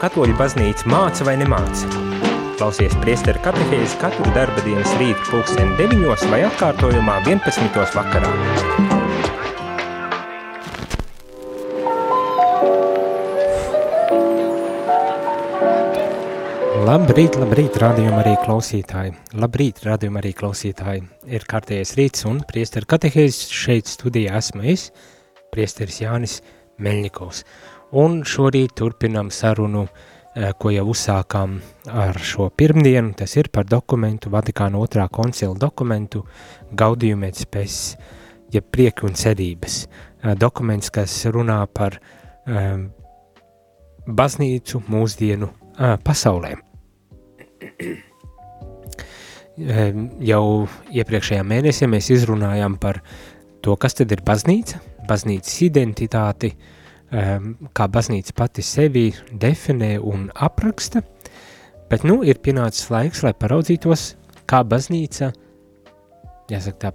katoļu baznīca māca vai nemāca? Klausies priesteru katehēzi katru darba dienas rītu pulksteni 9 vai atkārtojumā 11. vakarā. Labrīt, labrīt, rādījuma arī klausītāji. Labrīt, rādījuma arī klausītāji. Ir kārtējais rīts un priesteru katehēzes šeit studijā esmu es, priesteris Jānis Meļņikovs. Un šorīt turpinam sarunu, eh, ko jau uzsākām ar šo pirmdienu, tas ir par dokumentu, Vatikāna otrā koncila dokumentu et Spes, ja prieki un cerības. Eh, dokuments, kas runā par um, baznīcu mūsdienu uh, pasaulē. jau iepriekšējā mēnesī mēs izrunājām par to, kas tad ir baznīca, baznīcas identitāti, uh, Ehm, kā baznīca pati sevi definē un apraksta, bet nu ir pienācis laiks, lai paraudzītos, kā baznīca, jāsaka tā,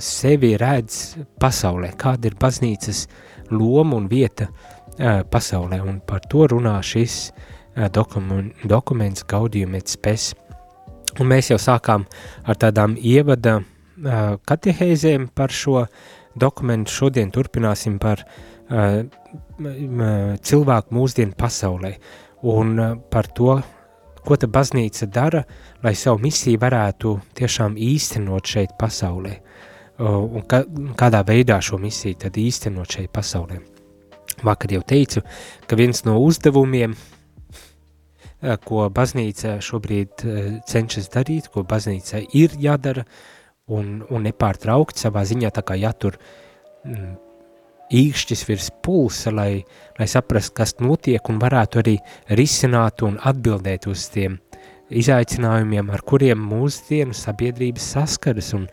sevi redz pasaulē, kāda ir baznīcas loma un vieta uh, pasaulē, un par to runā šis uh, dokumen, dokuments Gaudium et Spes. Un mēs jau sākām ar tādām ievada uh, katehēzēm par šo dokumentu, šodien turpināsim par uh, cilvēku mūsdienu pasaulē un par to, ko ta baznīca dara, lai savu misiju varētu tiešām īstenot šeit pasaulē. Un ka, kādā veidā šo misiju tad īstenot šeit pasaulē. Vakar jau teicu, ka viens no uzdevumiem, ko baznīca šobrīd cenšas darīt, ko baznīca ir jādara un, un nepārtraukt savā ziņā tā kā jātur īkšķis virs pulsa, lai, lai saprastu, kas notiek un varētu arī risināt un atbildēt uz tiem izaicinājumiem, ar kuriem mūsdienu sabiedrības saskaras un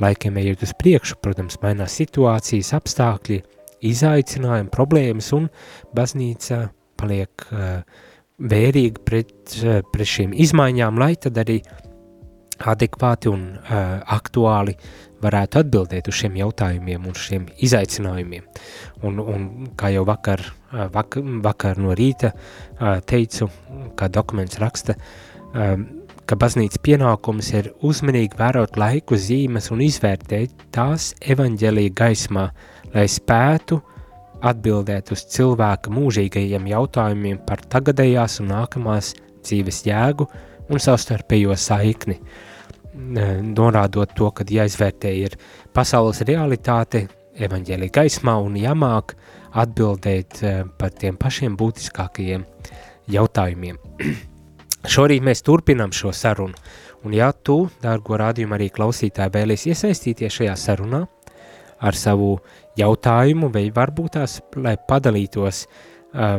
laikiem ejot uz priekšu, protams, mainās situācijas, apstākļi, izaicinājumi, problēmas un baznīca paliek uh, vērīga pret, uh, pret šīm izmaiņām, lai tad arī adekvāti un uh, aktuāli varētu atbildēt uz šiem jautājumiem un šiem izaicinājumiem. Un, un kā jau vakar, vak, vakar no rīta teicu, kā dokuments raksta, ka baznīcas pienākums ir uzmanīgi vērot laiku zīmes un izvērtēt tās evaņģēlīja gaismā, lai spētu atbildēt uz cilvēka mūžīgajiem jautājumiem par tagadējās un nākamās dzīves jēgu un savstarpējo saikni – norādot to, ka jāizvērtē ir pasaules realitāte, evaņģēlī gaismā un jāmāk atbildēt eh, par tiem pašiem būtiskākajiem jautājumiem. Šorīt mēs turpinām šo sarunu, un ja tu, dārgo rādījumu arī klausītāji, vēlies iesaistīties šajā sarunā ar savu jautājumu, vai varbūt tās, lai padalītos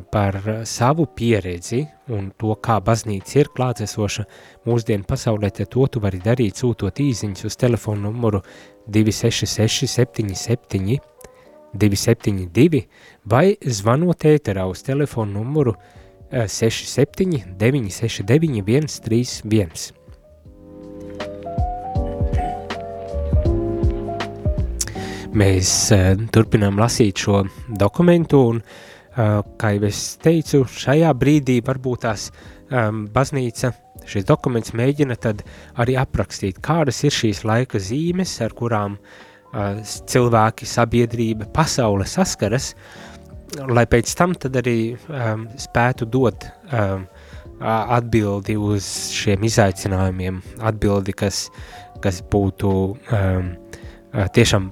par savu pieredzi un to, kā baznīca ir klātesoša mūsdienu pasaulē, tad to tu vari darīt sūtot īziņas uz telefonu numuru 266 77 272 vai zvanot ēterā uz telefonu numuru 67 969 131. Mēs uh, turpinām lasīt šo dokumentu un uh, kā jau es teicu, šajā brīdī varbūt tās baznīca, šis dokuments mēģina tad arī aprakstīt, kādas ir šīs laika zīmes, ar kurām uh, cilvēki, sabiedrība, pasaule saskaras, lai pēc tam tad arī spētu dot atbildi uz šiem izaicinājumiem, atbildi, kas, kas būtu tiešām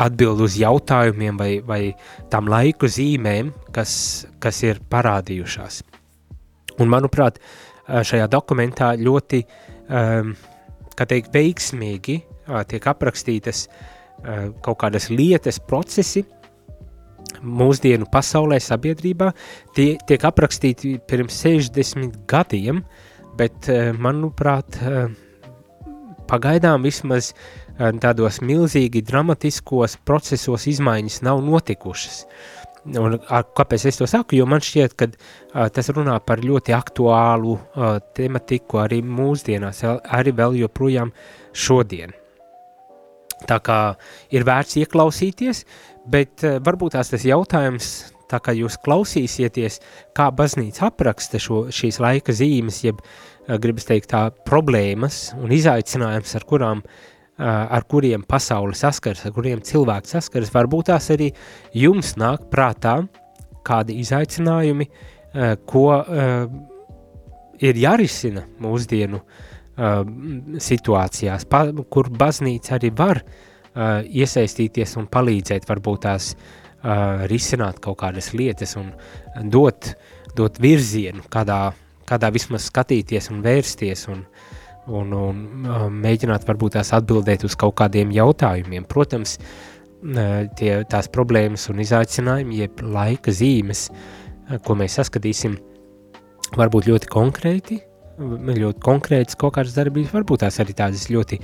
atbild uz jautājumiem vai, vai tam laiku zīmēm, kas, kas ir parādījušās. Un, manuprāt, šajā dokumentā ļoti, um, teikt, veiksmīgi uh, tiek aprakstītas uh, kaut kādas lietas, procesi, mūsdienu pasaulē, sabiedrībā, tie tiek aprakstīti pirms 60 gadiem, bet, manuprāt, pagaidām vismaz tādos milzīgi dramatiskos procesos izmaiņas nav notikušas. Un, ar, kāpēc es to saku? Jo man šķiet, ka uh, tas runā par ļoti aktuālu uh, tematiku arī mūsdienās, arī vēl joprojām šodien. Tā kā ir vērts ieklausīties, bet uh, varbūt tās tas jautājums tā kā jūs klausīsieties, kā baznīca apraksta šo, šīs laika zīmes, jeb, uh, gribas teikt, tā problēmas un izaicinājums, ar kurām uh, ar kuriem pasauli saskars, ar kuriem cilvēki saskars, varbūt tās arī jums nāk prātā kādi izaicinājumi, ko ir jārisina mūsdienu situācijās, kur baznīca arī var iesaistīties un palīdzēt, varbūt tās risināt kaut kādas lietas un dot, dot virzienu, kādā, kādā vismaz skatīties un vērsties un, un, un uh, mēģināt varbūt tās atbildēt uz kaut kādiem jautājumiem. Protams, uh, tie, tās problēmas un izaicinājumi, jeb laika zīmes, uh, ko mēs saskatīsim, varbūt ļoti konkrēti, ļoti konkrētas kaut kādas darbības, varbūt tās arī tādas ļoti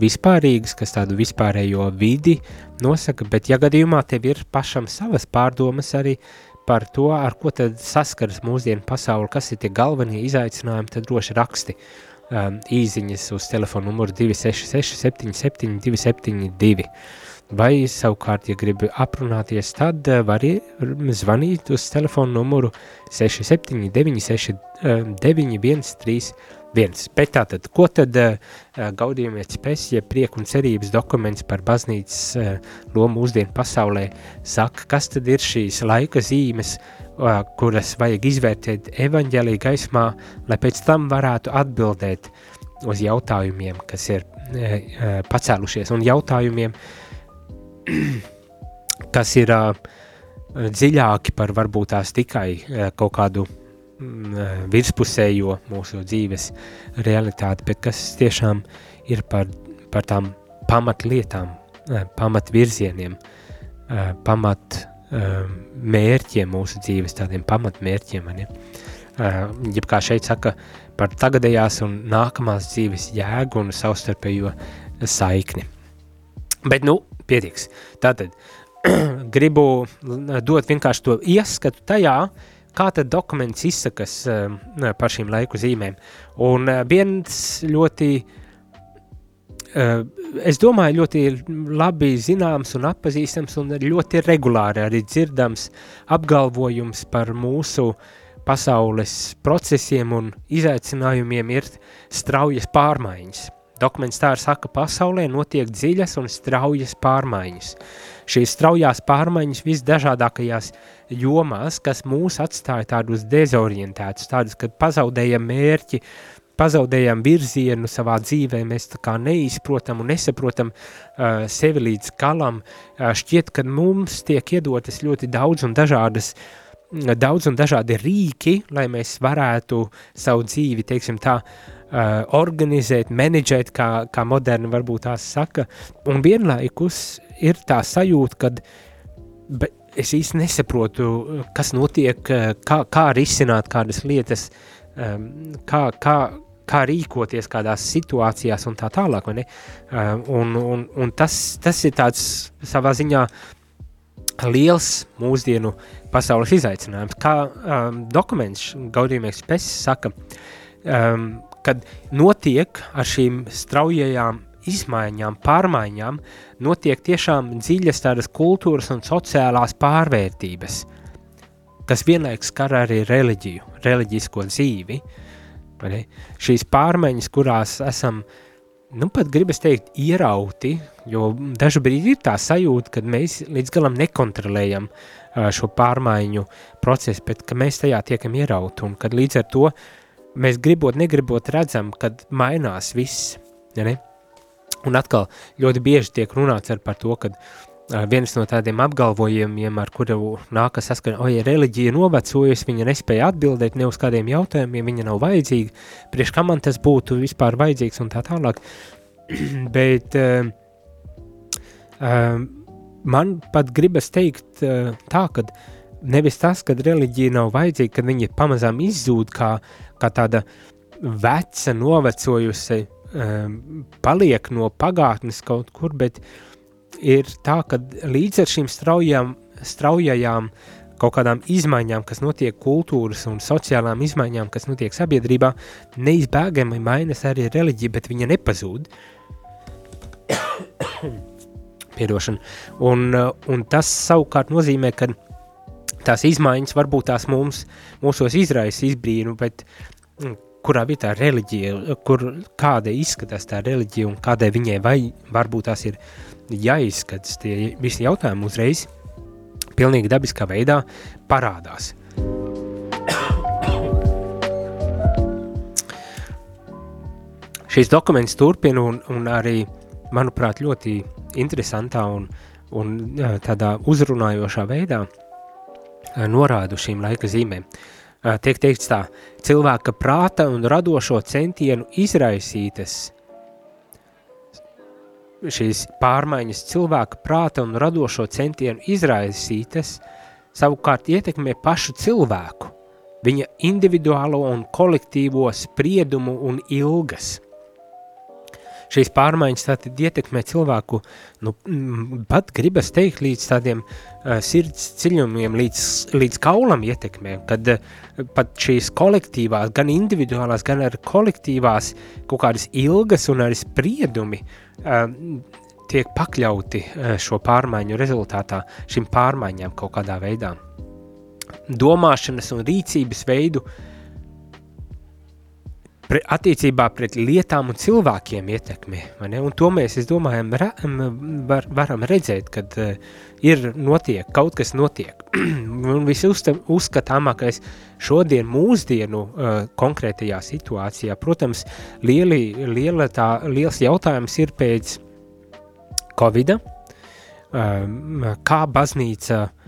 vispārīgas, kas tādu vispārējo vidi nosaka, bet ja gadījumā tev ir pašam savas pārdomas arī par to, ar ko tad saskaras mūsdienu pasauli, kas ir tie galvenie izaicinājumi, tad droši raksti um, īziņas uz telefonu numuru 266 77 272. Vai savukārt, ja gribi aprunāties, tad eh, var zvanīt uz telefonu numuru 679 69131. Bet tātad, ko tad uh, gaudījumietis pēc, ja prieku un cerības dokuments par baznīcas lomu mūsdienu pasaulē saka, kas tad ir šīs laika zīmes, uh, kuras vajag izvērtēt evaņģēlī gaismā, lai pēc tam varētu atbildēt uz jautājumiem, kas ir pacēlušies, un jautājumiem, kas ir dziļāki par varbūt tās tikai kaut kādu mm, virspusējo mūsu dzīves realitāti, bet kas tiešām ir par, par tām pamatlietām, pamatvirzieniem, pamat uh, mērķiem mūsu dzīves, tādiem pamatmērķiem. Ja? Uh, jeb kā šeit saka, par tagadējās un nākamās dzīves jēgu un savstarpējo saikni. Bet, nu, pietiks. Tātad gribu dot vienkārši to ieskatu tajā, kā tad dokuments izsakas uh, par šīm laiku zīmēm. Un uh, viens ļoti, uh, es domāju, ļoti labi zināms un atpazīstams un ļoti regulāri arī dzirdams apgalvojums par mūsu pasaules procesiem un izaicinājumiem ir straujas pārmaiņas. Dokuments tā ir saka, pasaulē notiek dziļas un straujas pārmaiņas. Šīs straujās pārmaiņas visdažādākajās jomās, kas mūs atstāja tādus dezorientētus, tādus, kad pazaudējam mērķi, pazaudējam virzienu savā dzīvē, mēs tā kā neizprotam un nesaprotam uh, sevi līdz galam, uh, šķiet, ka mums tiek iedotas ļoti daudz un dažādas daudz un dažādi rīki, lai mēs varētu savu dzīvi, teiksim tā, uh, uh, organizēt, menedžēt, kā, kā moderni varbūt tās saka, un vienlaikus ir tā sajūta, ka es īsti nesaprotu, kas notiek, kā, kā risināt kādas lietas, um, kā, kā, kā rīkoties kādās situācijās un tā tālāk? Uh, un, un, un tas, tas ir tāds savā ziņā liels mūsdienu pasaules izaicinājums. Kā um, dokuments Gaudījumiegs Pes saka, um, kad notiek ar šīm straujajām izmaiņām, pārmaiņām, notiek tiešām dziļas tādas kultūras un sociālās pārvērtības, kas vienlaikus skar arī reliģiju, reliģisko dzīvi. Šīs pārmaiņas, kurās esam, nu pat gribas teikt, ierauti, jo brīdi ir tā sajūta, ka mēs līdz galam nekontrolējam šo pārmaiņu procesu, bet ka mēs tajā tiekam ierauti un kad līdz ar to mēs gribot, negribot redzam, kad mainās viss. Ja ne? Un atkal ļoti bieži tiek runāts par to, ka viens no tādiem apgalvojumiem, ar kuru nākas saskana, oi, reliģija novecojusi, viņa nespēja atbildēt ne uz kādiem jautājumiem, viņa nav vajadzīga, priekš kā man tas būtu vispār vajadzīgs un tā tālāk. Bet uh, uh, man pat gribas teikt uh, tā, ka nevis tas, ka reliģija nav vajadzīga, kad viņa pamazām izzūd kā, kā tāda veca, novecojusi, paliek no pagātnes kaut kur, bet ir tā, ka līdz ar šīm straujām, straujajām kaut kādām izmaiņām, kas notiek kultūras un sociālām izmaiņām, kas notiek sabiedrībā, neizbēgami mainas arī reliģija, bet viņa nepazūd. Piedošana. Un, un tas savukārt nozīmē, ka tās izmaiņas varbūt tās mums, mūsos izraisa izbrīnu, bet mm, kurā vietā reliģija, kur kāda izskatās tā reliģija un kādai viņai vai varbūt tās ir jāizskatās, tie visi jautājumi uzreiz pilnīgi dabiskā veidā parādās. Šīs dokuments turpina un, un arī, manuprāt, ļoti interesantā un, un tādā uzrunājošā veidā norādu šīm laika zīmēm. Tiek teikts tā, cilvēka prāta un radošo centienu izraisītas šīs pārmaiņas cilvēka prāta un radošo centienu izraisītas, savukārt ietekmē pašu cilvēku, viņa individuālo un kolektīvo spriedumu un ilgas – šīs pārmaiņas tātad ietekmē cilvēku, nu, pat gribas teikt līdz tādiem uh, sirds ciļumiem, līdz, līdz kaulam ietekmē, kad uh, pat šīs kolektīvās, gan individuālās, gan arī kolektīvās kaut kādas ilgas un arī spriedumi uh, tiek pakļauti uh, šo pārmaiņu rezultātā šim pārmaiņām kaut kādā veidā. Domāšanas un rīcības veidu uh, pre, attiecībā pret lietām un cilvēkiem ietekmi. Un to mēs, es domāju, ra, var, varam redzēt, kad uh, ir notiek, kaut kas notiek. un visuzskatāmākais šodien mūsdienu uh, konkrētajā situācijā, protams, lieli, liela tā, liels jautājums ir pēc Covida, uh, kā baznīca uh,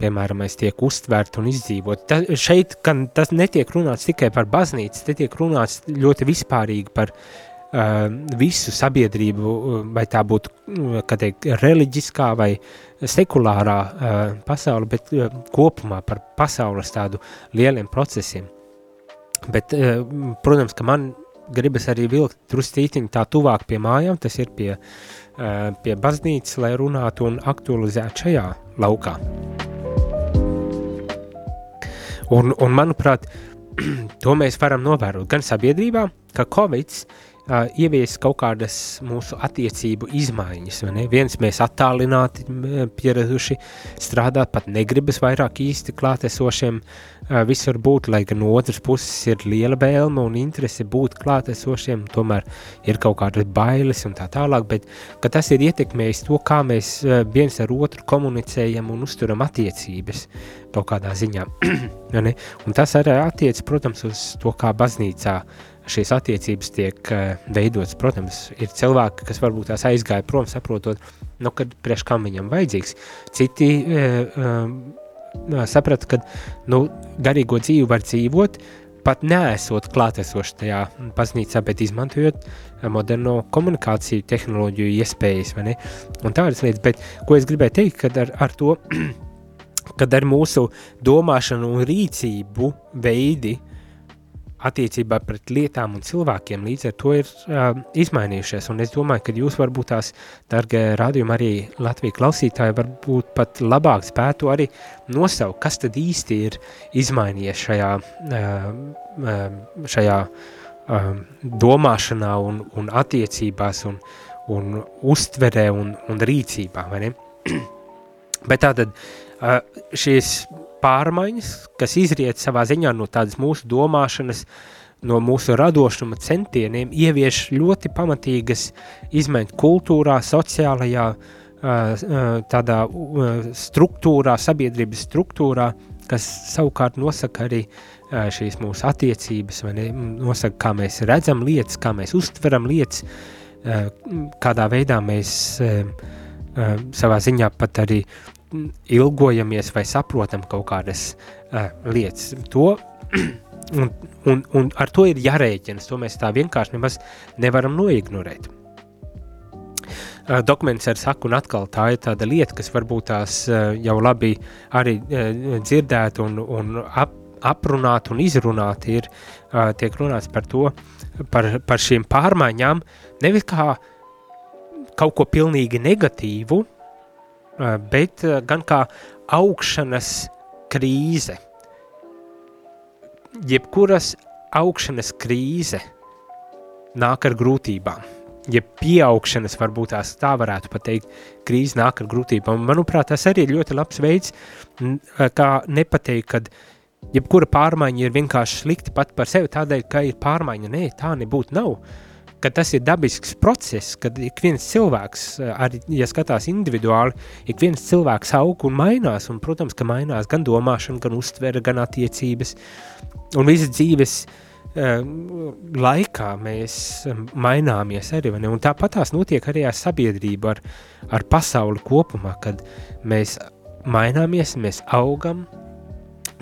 piemēram, tiek uztverta un izdzīvot. Ta, šeit tas netiek runāts tikai par baznīcu, te tiek runāts ļoti vispārīgi par uh, visu sabiedrību, vai tā būtu teikt, reliģiskā vai sekulārā uh, pasaule, bet uh, kopumā par pasaules tādu lieliem procesiem. Bet, uh, protams, ka man gribas arī vilkt druscītiņu tā tuvāk pie mājām, tas ir pie, uh, pie baznīcas, lai runātu un aktualizētu šajā laukā. Un, un manuprāt, to mēs varam novērot gan sabiedrībā, ka Covid uh, ievies kaut kādas mūsu attiecību izmaiņas. Viens mēs attālināti pieraduši strādāt, pat negribas vairāk īsti klātesošiem uh, visur būt, lai gan no otras puses ir liela vēlme un interese būt klātesošiem, tomēr ir kaut kādas bailes un tā tālāk, bet tas ir ietekmējis to, kā mēs uh, viens ar otru komunicējam un uzturam attiecības kaut kādā ziņā. un tas arī attiec, protams, uz to, kā baznīcā šīs attiecības tiek uh, veidotas. Protams, ir cilvēki, kas varbūt tās aizgāja prom, saprotot, nu, kad priekš kam viņam vajadzīgs. Citi uh, uh, saprata, ka nu, garīgo dzīvi var dzīvot, pat neesot klātesoši tajā baznīcā, bet izmantojot moderno komunikāciju tehnoloģiju iespējas? Un tādas lietas, bet ko es gribēju teikt, kad ar, ar to kad ar mūsu domāšanu un rīcību veidi attiecībā pret lietām un cilvēkiem līdz ar to ir uh, izmainījušies. Un es domāju, ka jūs varbūt tās, dargie rādījumi, arī Latvijas klausītāji, varbūt pat labāk spētu arī nosaukt, kas tad īsti ir izmainījies šajā, uh, šajā uh, domāšanā un, un attiecībās un, un uztverē un, un rīcībā? Bet tātad šīs pārmaiņas, kas izriet savā ziņā no tādas mūsu domāšanas, no mūsu radošuma centieniem, ievieš ļoti pamatīgas izmaiņas kultūrā, sociālajā tādā struktūrā, sabiedrības struktūrā, kas savukārt nosaka arī šīs mūsu attiecības, vai ne, nosaka, kā mēs redzam lietas, kā mēs uztveram lietas, kādā veidā mēs savā ziņā pat arī ilgojamies vai saprotam kaut kādas uh, lietas. To, un, un, un ar to ir jārēķinas, to mēs tā vienkārši nemaz nevaram noignorēt. Uh, dokuments ar saku, un atkal tā ir tāda lieta, kas varbūt tās uh, jau labi arī uh, dzirdēt un, un ap, aprunāt un izrunāt ir, tiek runāts par to, par, par šīm pārmaiņām, nevis kā kaut ko pilnīgi negatīvu, bet eh, gan kā augšanas krīze. Jebkuras augšanas krīze nāk ar grūtībām. ja pieaugšanas, varbūt tās tā varētu pateikt, krīze nāk ar grūtībām. Manuprāt, tas arī ir ļoti labs veids, kā nepateikt, kad jebkura pārmaiņa ir vienkārši slikti pat par sevi tādēļ, ka ir pārmaiņa. Nē, tā nebūtu nav. Ka tas ir dabisks process, kad ik viens cilvēks, arī, ja skatās individuāli, ik viens cilvēks aug un mainās, un, protams, ka mainās gan domāšana, gan uztvere, gan attiecības, un visas dzīves uh, laikā mēs maināmies arī, ne? un tāpat tās notiek arī ar sabiedrību, ar, ar pasauli kopumā, kad mēs maināmies, mēs augam,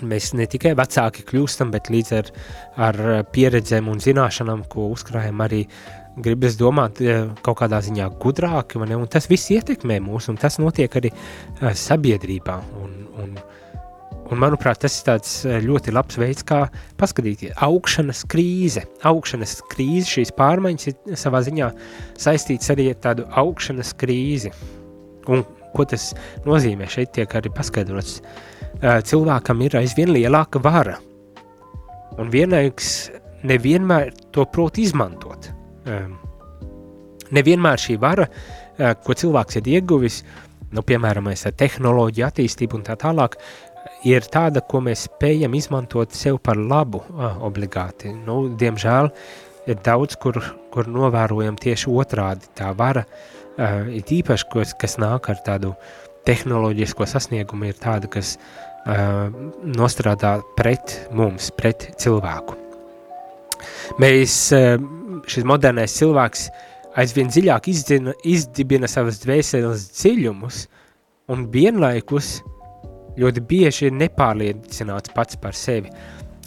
mēs ne tikai vecāki kļūstam, bet līdz ar, ar pieredzēm un zināšanām, ko uzkrājam arī gribas domāt kaut kādā ziņā gudrāki, ne? un tas viss ietekmē mūs, un tas notiek arī sabiedrībā, un, un Un, manuprāt, tas ir tāds eh, ļoti labs veids, kā paskatīties. Augšanas krīze, augšanas krīze, šīs pārmaiņas ir savā ziņā saistīts arī ar tādu augšanas krīzi. Un ko tas nozīmē? Šeit tiek arī paskaidrots. Eh, cilvēkam ir aizvien lielāka vara, un vienlaikus nevienmēr to prot izmantot. Nevienmēr šī vara, eh, ko cilvēks ir ieguvis, nu, piemēram, ar tehnoloģiju attīstību un tā tālāk, ir tāda, ko mēs spējam izmantot sev par labu ah, obligāti. Nu, diemžēl ir daudz, kur, kur novērojam tieši otrādi. Tā vara ir īpaši, kas, kas nāk ar tādu tehnoloģisko sasniegumu, ir tāda, kas uh, nostrādā pret mums, pret cilvēku. Mēs, uh, šis modernais cilvēks, aizvien dziļāk izdzina, izdibina savas dvēseles dziļumus un vienlaikus uh, ļoti bieži ir nepārliecināts pats par sevi.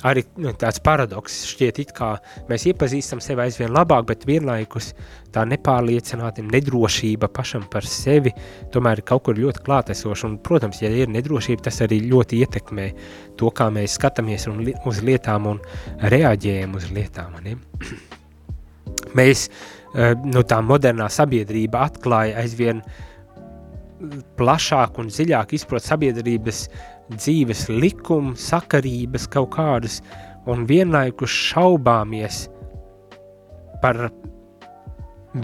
Arī nu, tāds paradoks šķiet, it kā mēs iepazīstam sevi aizvien labāk, bet vienlaikus tā nepārliecināta nedrošība pašam par sevi tomēr ir kaut kur ļoti klātesoša. Un, protams, ja ir nedrošība, tas arī ļoti ietekmē to, kā mēs skatāmies un, uz lietām un reaģējam uz lietām. Ne? Mēs, eh, nu, tā modernā sabiedrība atklāja aizvien uh, plašāk un dziļāk izprot sabiedrības dzīves likumu, sakarības kaut kādas, un vienlaikus šaubāmies par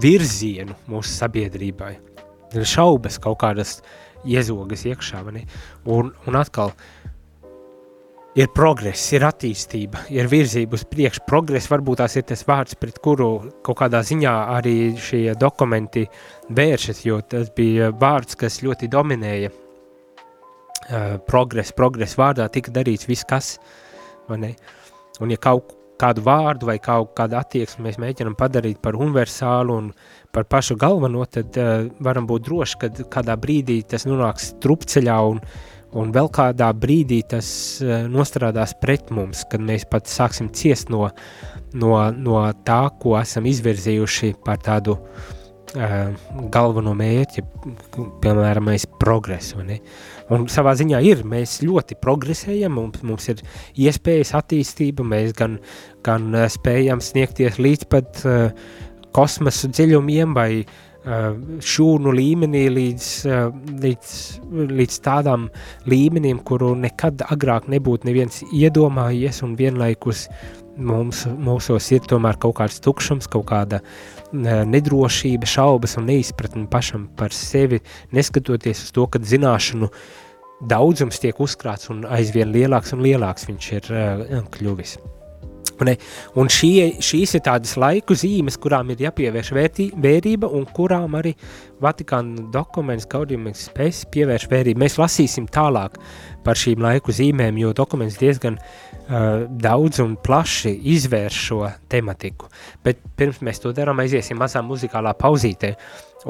virzienu mūsu sabiedrībai. Ir šaubas kaut kādas iezogas iekšā, un, un atkal ir progress, ir attīstība, ir virzība uz priekšu. Progress varbūt tās ir tas vārds, pret kuru kaut kādā ziņā arī šie dokumenti vēršas, jo tas bija vārds, kas ļoti dominēja uh, progress, progress vārdā tika darīts viss kas, vai ne? Un ja kaut kādu vārdu vai kaut kādu attieksmi mēs mēģinam padarīt par universālu un par pašu galveno, tad uh, varam būt droši, ka kādā brīdī tas nonāks trupceļā un uh, un vēl kādā brīdī tas uh, nostrādās pret mums, kad mēs pat sāksim ciest no, no, no tā, ko esam izvirzījuši par tādu uh, galveno mērķi, piemēram, progresu, ne? Un savā ziņā ir, mēs ļoti progresējam, mums, mums ir iespējas attīstība, mēs gan, gan uh, spējam sniegties līdz pat uh, kosmosu dziļumiem vai uh, Eh, šūnu līmenī līdz, eh, līdz, līdz tādām līmenim, kuru nekad agrāk nebūtu neviens iedomājies, un vienlaikus mums, mūsos ir tomēr kaut kāds tukšums, kaut kāda eh, nedrošība, šaubas un neizpratne pašam par sevi, neskatoties uz to, ka zināšanu daudzums tiek uzkrāts un aizvien lielāks un lielāks viņš ir kļuvis. Ne? Un šie, šīs ir tādas laiku zīmes, kurām ir jāpievērš vērtī, vērība un kurām arī Vatikāna dokuments Gaudījums spēs pievērš vērību. Mēs lasīsim tālāk par šīm laiku zīmēm, jo dokuments diezgan uh, daudz un plaši izvērš šo tematiku. Bet pirms mēs to darām, aiziesim mazā muzikālā pauzītē.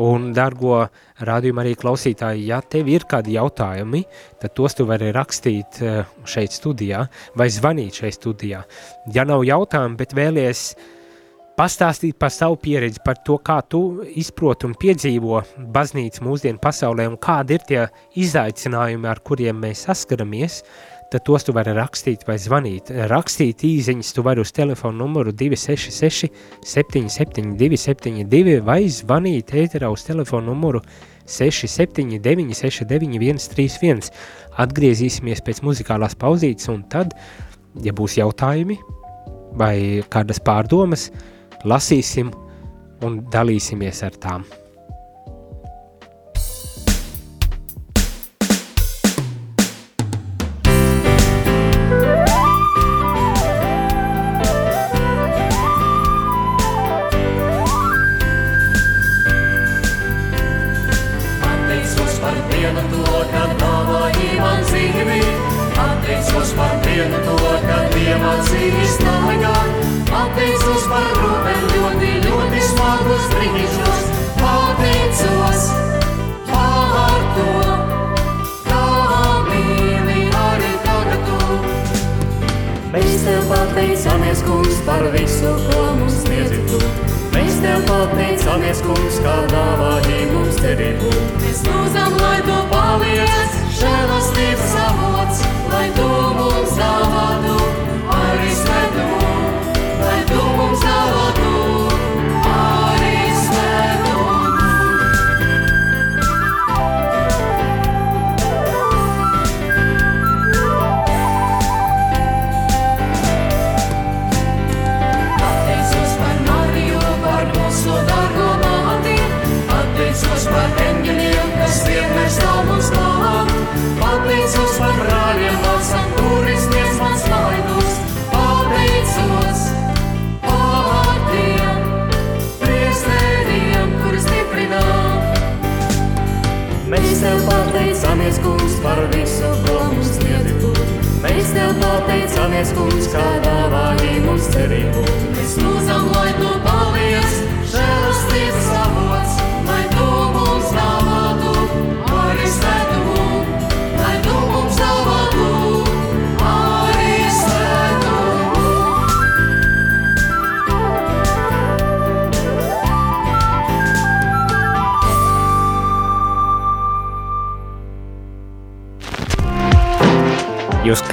Un, dargo rādījuma arī klausītāji, ja tev ir kādi jautājumi, tad tos tu vari rakstīt uh, šeit studijā vai zvanīt šeit studijā. Ja nav jautājumu, bet vēlies pastāstīt par savu pieredzi, par to, kā tu izproti un piedzīvo baznīcu mūsdienu pasaulē un kādi ir tie izaicinājumi, ar kuriem mēs saskaramies, tad tos tu vari rakstīt vai zvanīt. Rakstīt īziņas tu vari uz telefonu numuru 266 772 72 vai zvanīt ēterā uz telefonu numuru 679 69 131. Atgriezīsimies pēc muzikālās pauzītes un tad, ja būs jautājumi vai kādas pārdomas, lasīsim un dalīsimies ar tām.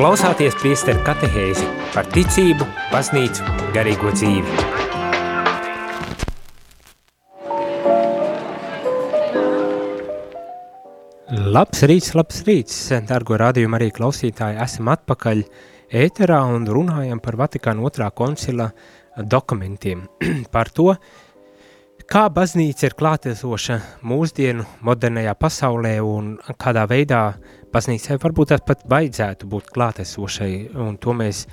Klausāties priesteru katehēzi par ticību, baznīcu, garīgo dzīvi. Labs rīts, labs rīts, dargo radījumu arī klausītāji, esam atpakaļ ēterā un runājam par Vatikāna otrā koncila dokumentiem, par to, kā baznīca ir klātesoša mūsdienu modernajā pasaulē un kādā veidā baznīcai varbūt tās pat vajadzētu būt klātesošai, un to mēs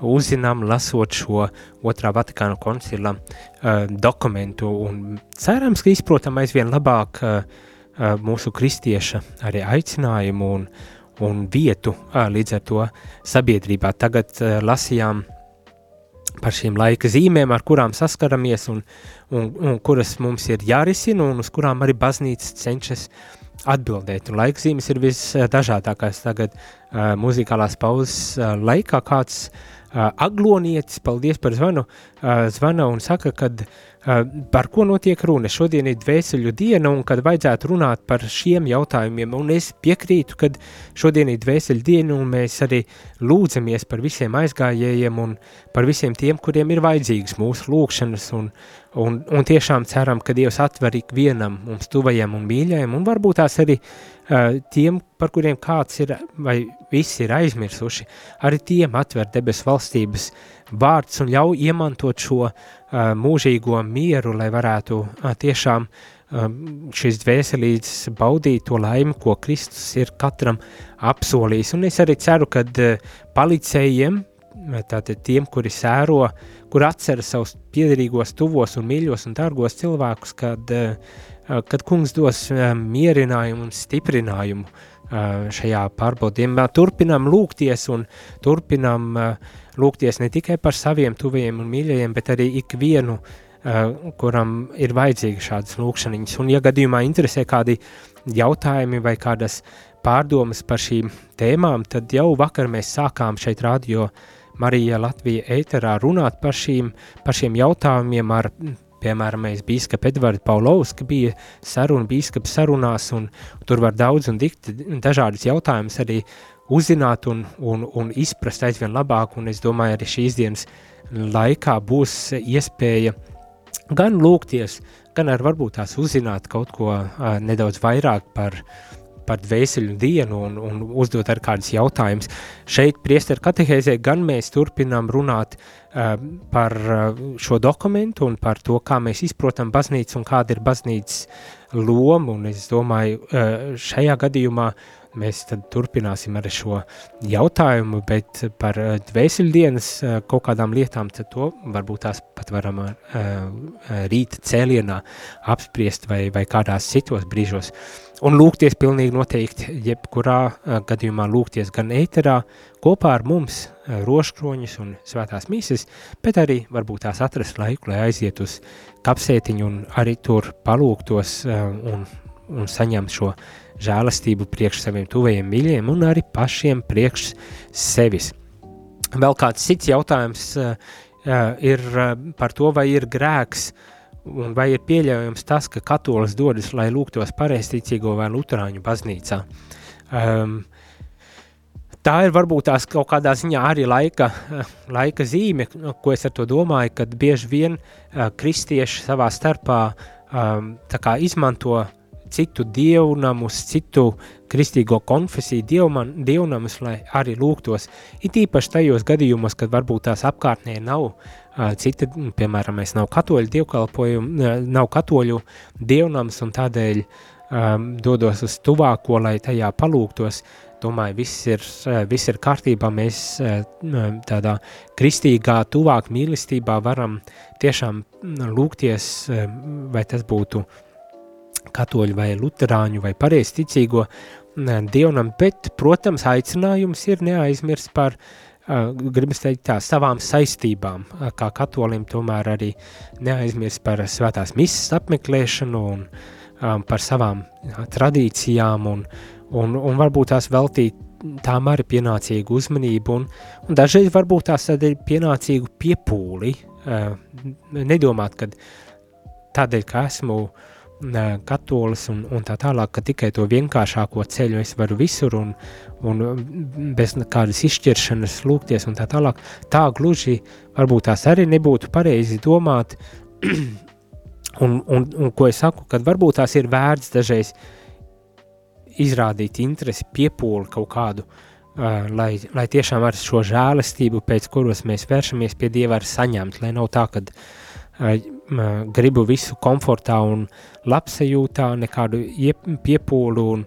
uzzinām, lasot šo otrā Vatikāna koncila uh, dokumentu, un cerams, ka izprotam aizvien labāk uh, uh, mūsu kristieša arī aicinājumu un, un vietu uh, līdz ar to sabiedrībā. Tagad uh, lasījām par šīm laika zīmēm, ar kurām saskaramies un, un, un kuras mums ir jārisina un uz kurām arī baznīca cenšas uh, atbildēt. Un laikzīmes ir visdažādākās tagad uh, muzikālās pauzes uh, laikā. Kāds uh, aglonietis, paldies par zvanu, uh, zvana un saka, kad uh, par ko notiek runa. Šodien ir dvēseļu diena, un kad vajadzētu runāt par šiem jautājumiem, un es piekrītu, ka šodien ir dvēseļu diena, un mēs arī lūdzamies par visiem aizgājējiem un par visiem tiem, kuriem ir vajadzīgas mūsu lūkšanas, un, un, un tiešām ceram, ka Dievs atver ikvienam mums tuvajam un mīļajam, un varbūt tās arī uh, tiem, par kuriem kāds ir vai visi ir aizmirsuši, arī tiem atver debes valstības vārds un ļauj iemantot šo uh, mūžīgo mieru, lai varētu uh, tiešām uh, šis dvēselīdz baudīt to laimi, ko Kristus ir katram apsolījis. Un es arī ceru, ka uh, palicējiem, tātad tiem, kuri sēro, kur atceras savus piederīgos, tuvos un mīļos un dārgos cilvēkus, kad, uh, kad kungs dos uh, mierinājumu un stiprinājumu uh, šajā pārbaudījumā. Turpinām lūgties un turpinām uh, lūgties ne tikai par saviem tuvajiem un mīļajiem, bet arī ikvienu, uh, kuram ir vajadzīga šādas lūkšanas. Un, ja gadījumā interesē kādi jautājumi vai kādas pārdomas par šīm tēmām, tad jau vakar mēs sākām šeit radio Marija Latvija ēterā runāt par, šīm, par šiem jautājumiem ar piemēram, mēs bīskapa Edvards Paulovska bija saruna, bīskapa sarunās, un tur var daudz un dikti dažādas jautājumas arī uzzināt un, un, un izprast aizvien labāk, un es domāju, arī šīs dienas laikā būs iespēja gan lūgties, gan ar varbūt tās uzzināt kaut ko uh, nedaudz vairāk par, par dvēseļu dienu un, un uzdot ar kādus jautājumus. Šeit priesteru katehēzē gan mēs turpinām runāt uh, par uh, šo dokumentu un par to, kā mēs izprotam baznīcu un kāda ir baznīcas loma, un es domāju, uh, šajā gadījumā uh, mēs turpināsim ar šo jautājumu, bet par eh, dvēseļdienas eh, kaut kādām lietām, tad to varbūt tās pat varam uh, rīta cēlienā apspriest vai, vai kādās citos brīžos. Un lūgties pilnīgi noteikti, jebkurā uh, gadījumā lūgties gan ēterā kopā ar mums uh, roškroņus un svētās mīsas, bet arī varbūt tās atrast laiku, lai aiziet uz kapsētiņu un arī tur palūgtos uh, un, un saņemt šo žēlastību priekš saviem tuvajiem mīļiem un arī pašiem priekš sevis. Vēl kāds cits jautājums uh, ir uh, par to, vai ir grēks un vai ir pieļaujams tas, ka katolis dodas, lai lūgtos pareizticīgo vai luterāņu baznīcā. Um, tā ir varbūt tās kaut kādā ziņā arī laika, laika zīme, ko es ar to domāju, kad bieži vien uh, kristieši savā starpā um, izmanto citu dievnamus, citu kristīgo konfesiju dievman, dievnamus, lai arī lūgtos. It īpaši tajos gadījumos, kad varbūt tās apkārtnē nav uh, cita, piemēram, mēs nav katoļu dievkalpojumu, uh, nav katoļu dievnams un tādēļ um, dodos uz tuvāko, lai tajā palūgtos. Domāju, viss ir, viss ir kārtībā, mēs tādā kristīgā, tuvāk mīlestībā varam tiešām lūgties, vai tas būtu uh, katoļu vai luterāņu vai pareizticīgo dievnam, bet, protams, aicinājums ir neaizmirst par, gribas teikt tā, savām saistībām, kā katolim tomēr arī neaizmirst par svētās misas apmeklēšanu un par savām jā, tradīcijām un, un, un varbūt tās veltīt tām arī pienācīgu uzmanību un, un dažreiz varbūt tās arī pienācīgu piepūli, nedomāt, kad tādēļ, ka esmu uh, katolis un, un tā tālāk, ka tikai to vienkāršāko ceļu es varu visur un, un bez kādas izšķiršanas lūgties un tā tālāk. Tā gluži varbūt tās arī nebūtu pareizi domāt, un, un, un ko es saku, kad varbūt tās ir vērts dažreiz izrādīt interesi, piepūli kaut kādu, uh, lai, lai tiešām ar šo žēlastību, pēc kuras mēs vēršamies pie Dieva, var saņemt, lai nav tā, kad uh, gribu visu komfortā un labsajūtā, nekādu piepūlu un,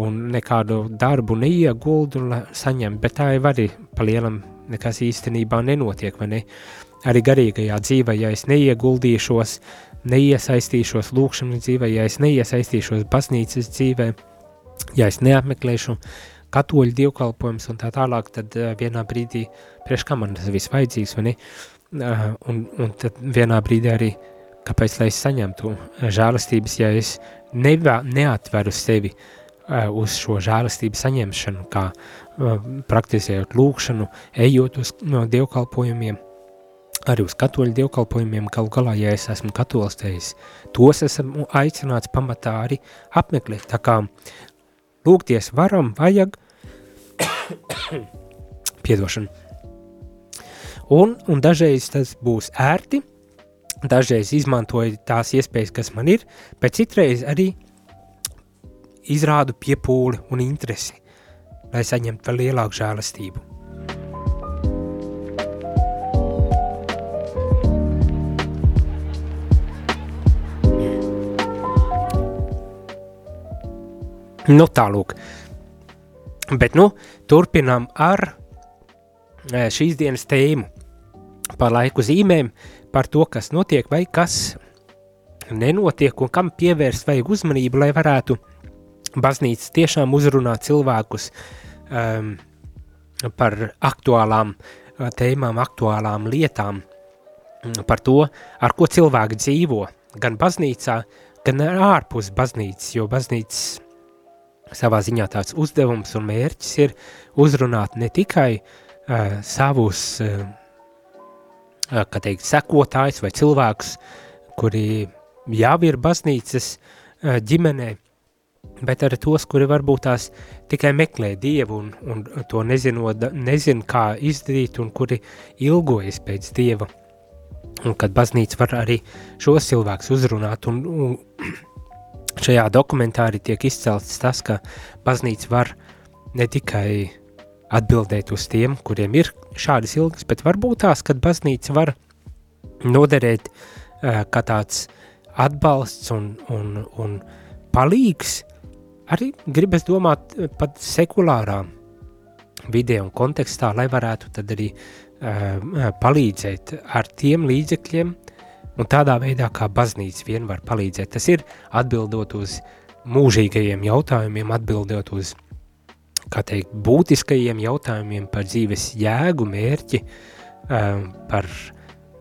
un nekādu darbu neieguldu un saņem, bet tā jau arī pa lielam nekas īstenībā nenotiek, vai ne? Arī garīgajā dzīvē, ja es neieguldīšos, neiesaistīšos lūkšanas dzīvē, ja es neiesaistīšos baznīcas dzīvē, ja es neapmeklēšu katoļu dievkalpojums un tā tālāk, tad vienā brīdī priekš kā man tas viss vajadzīgs, vai ne? Un, un tad vienā brīdī arī, kāpēc lai es saņemtu žēlastības, ja es nevā, neatveru sevi uz šo žēlastību saņemšanu, kā praktizējot lūkšanu, ejot uz no dievkalpojumiem, arī uz katoļu dievkalpojumiem, galu galā, ja es esmu es tos esmu aicināts pamatā arī apmeklēt. Tā kā lūgties varam, vajag, piedošanu, Un, un dažreiz tas būs ērti, dažreiz izmantoju tās iespējas, kas man ir, bet citreiz arī izrādu piepūli un interesi, lai saņemtu vēl lielāku žēlastību. Nu, tālūk. Bet, nu, turpinām ar eh, šīs dienas tēmu par laiku zīmēm, par to, kas notiek vai kas nenotiek un kam pievērst vajag uzmanību, lai varētu baznīca tiešām uzrunāt cilvēkus um, par aktuālām uh, tēmām, aktuālām lietām, um, par to, ar ko cilvēki dzīvo, gan baznīcā, gan ārpus baznīcas, jo baznīcas savā ziņā tāds uzdevums un mērķis ir uzrunāt ne tikai uh, savus uh, kā teikt, sekotājs vai cilvēks, kuri jau ir baznīcas ģimenē, bet arī tos, kuri varbūt tās tikai meklē Dievu un, un to nezinot, nezin kā izdarīt un kuri ilgojas pēc Dieva. Un kad baznīca var arī šos cilvēkus uzrunāt un, un šajā dokumentā arī tiek izcelts tas, ka baznīca var ne tikai atbildēt uz tiem, kuriem ir šādas ilgas, bet varbūt tās, kad baznīca var noderēt uh, kā tāds atbalsts un, un, un palīgs, arī gribas domāt pat sekulārā vidē un kontekstā, lai varētu tad arī uh, palīdzēt ar tiem līdzekļiem, un tādā veidā, kā baznīca vien var palīdzēt. Tas ir atbildot uz mūžīgajiem jautājumiem, atbildot uz, kā teikt, būtiskajiem jautājumiem par dzīves jēgu, mērķi, uh, par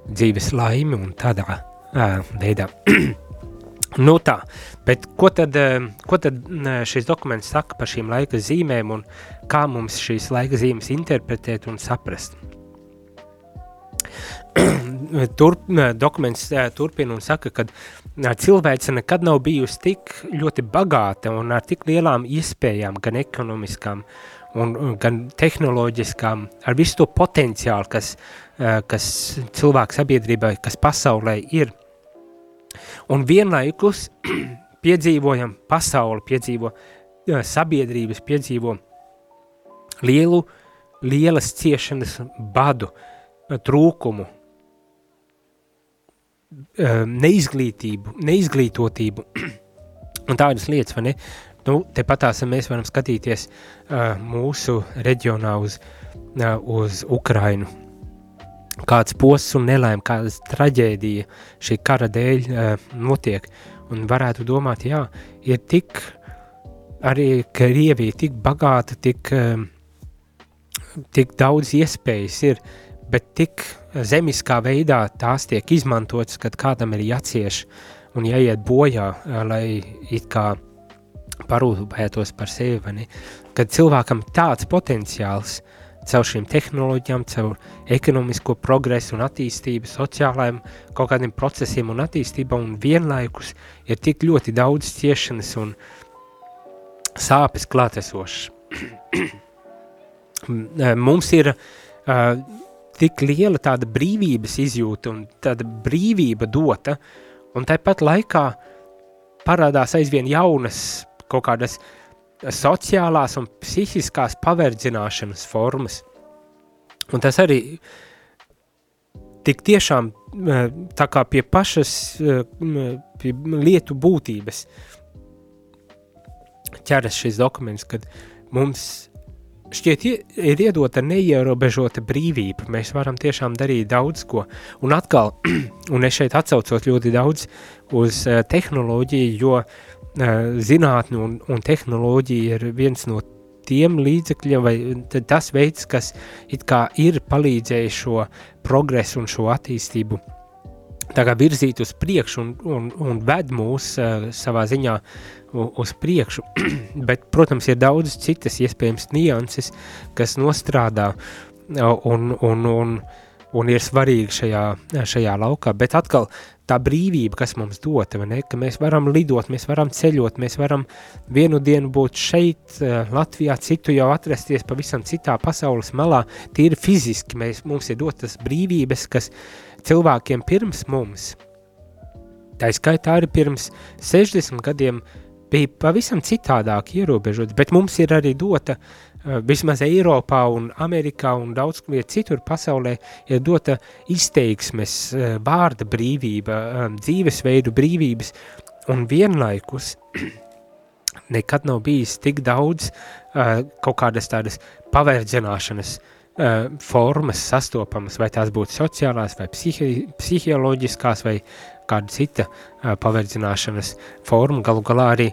dzīves laimi un tādā uh, veidā. nu tā, bet ko tad, uh, ko tad šis dokuments saka par šīm laika zīmēm un kā mums šīs laika zīmes interpretēt un saprast? Turp, dokuments turpina un saka, ka cilvēce nekad nav bijusi tik ļoti bagāta un ar tik lielām iespējām, gan ekonomiskām, un, gan tehnoloģiskām, ar visu to potenciālu, kas, kas cilvēku sabiedrībai, kas pasaulē ir. Un vienlaikus piedzīvojam, pasauli piedzīvo, sabiedrības piedzīvo lielu, lielas ciešanas badu, trūkumu, Um, neizglītību, neizglītotību un tādas lietas, vai ne? Nu, tepatās mēs varam skatīties uh, mūsu reģionā uz, uh, uz Ukrainu. Kāds posts un nelēma, kāda traģēdija šī kara dēļ uh, notiek. Un varētu domāt, jā, ir tik arī Krievija, tik bagāta, tik, tik daudz iespējas ir, bet tik zemiskā veidā tās tiek izmantotas, kad kādam ir jācieš un jāiet bojā, lai it kā parūpētos par sevi. Kad cilvēkam tāds potenciāls caur šīm tehnoloģijām, caur ekonomisko progresu un attīstību, sociālajiem kaut kādiem procesiem un attīstību, un vienlaikus ir tik ļoti daudz ciešanas un sāpes klātesošas. Mums ir uh, tik liela tāda brīvības izjūta un tāda brīvība dota, un tāpat laikā parādās aizvien jaunas kaut kādas sociālās un psihiskās paverdzināšanas formas. Un tas arī tik tiešām tā kā pie pašas pie lietu būtības ķeras šis dokuments, kad mums šķiet, ir iedota neierobežota brīvība. Mēs varam tiešām darīt daudz ko. Un atkal, un es šeit atcaucos ļoti daudz uz uh, tehnoloģiju, jo uh, zinātne un, un tehnoloģija ir viens no tiem līdzekļiem, vai tas veids, kas ir palīdzējis šo progresu un šo attīstību virzīt uz priekšu un, un, un ved mūs uh, savā ziņā uz priekšu, bet, protams, ir daudz citas iespējams nianses, kas nostrādā un, un, un, un ir svarīgi šajā, šajā laukā, bet atkal tā brīvība, kas mums dota, ne, ka mēs varam lidot, mēs varam ceļot, mēs varam vienu dienu būt šeit, Latvijā, citu jau atrasties pavisam citā pasaules malā, tīri fiziski mēs, mums ir dotas brīvības, kas cilvēkiem pirms mums, tā skaitā arī pirms 60 gadiem, uh, bija pavisam citādāk ierobežots, bet mums ir arī dota, uh, vismaz Eiropā un Amerikā un daudz viet citur pasaulē, ir dota izteiksmes, uh, vārda brīvība, um, dzīvesveidu brīvības, un vienlaikus nekad nav bijis tik daudz uh, kaut kādas tādas pavērdzināšanas uh, formas sastopamas, vai tās būtu sociālās, vai psihi, psiholoģiskās, vai kāda cita paverdzināšanas forma, galu galā arī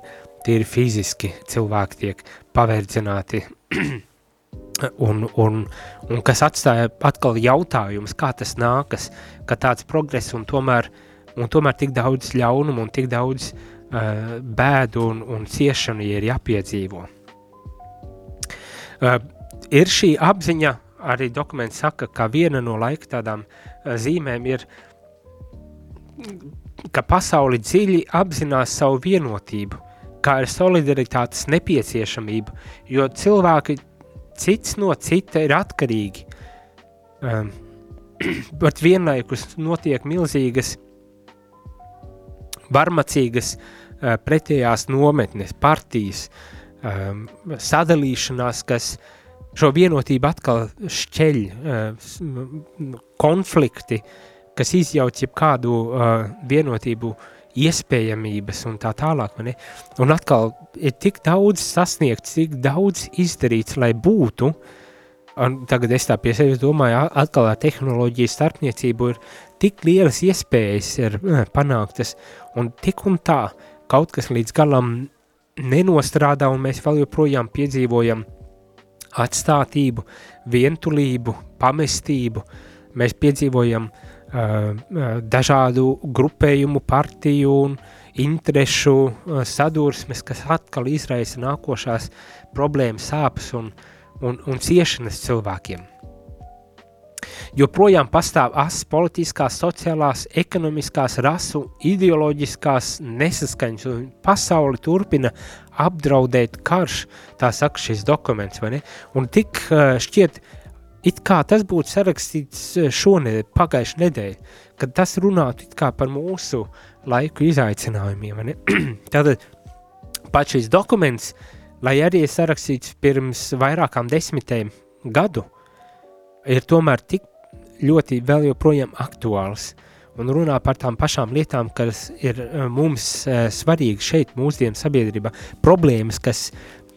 tīri fiziski cilvēki tiek paverdzināti un, un, un kas atstāja atkal jautājums, kā tas nākas, ka tāds progress un tomēr, un tomēr tik daudz ļaunumu un tik daudz uh, bēdu un, un ciešanu ir jāpiedzīvo. Uh, ir šī apziņa, arī dokuments saka, ka viena no laika tādām zīmēm ir ka pasauli dziļi apzinās savu vienotību, kā ir solidaritātes nepieciešamība, jo cilvēki cits no cita ir atkarīgi. Um, bet vienlaikus notiek milzīgas, varmacīgas uh, pretējās nometnes, partijas, um, sadalīšanās, kas šo vienotību atkal šķeļ, uh, konflikti, kas izjauc jebkādu uh, vienotību iespējamības un tā tālāk. Ne? Un atkal ir tik daudz sasniegts, tik daudz izdarīts, lai būtu, un tagad es tā pie sevis domāju, atkal ar tehnoloģiju starpniecību ir tik lielas iespējas ir panāktas, un tik un tā kaut kas līdz galam nenostrādā, un mēs vēl joprojām piedzīvojam atstātību, vientulību, pamestību, mēs piedzīvojam uh, dažādu grupējumu, partiju un interešu sadursmes, kas atkal izraisa nākošās problēmas, sāpes un, un, un ciešanas cilvēkiem. Joprojām pastāv asas politiskās, sociālās, ekonomiskās, rasu, ideoloģiskās nesaskaņas, un pasauli turpina apdraudēt karš, tā saka šis dokuments, vai ne? Un tik šķiet, uh, it kā tas būtu sarakstīts e, šonedēļ, pagājušajā nedēļā, kad tas runātu par mūsu laiku izaicinājumiem. Tātad pat šis dokuments, lai arī ir sarakstīts pirms vairākām desmitēm gadu, ir tomēr tik ļoti vēl joprojām aktuāls un runā par tām pašām lietām, kas ir e, mums e, svarīgi šeit mūsdienu sabiedrībā, problēmas, kas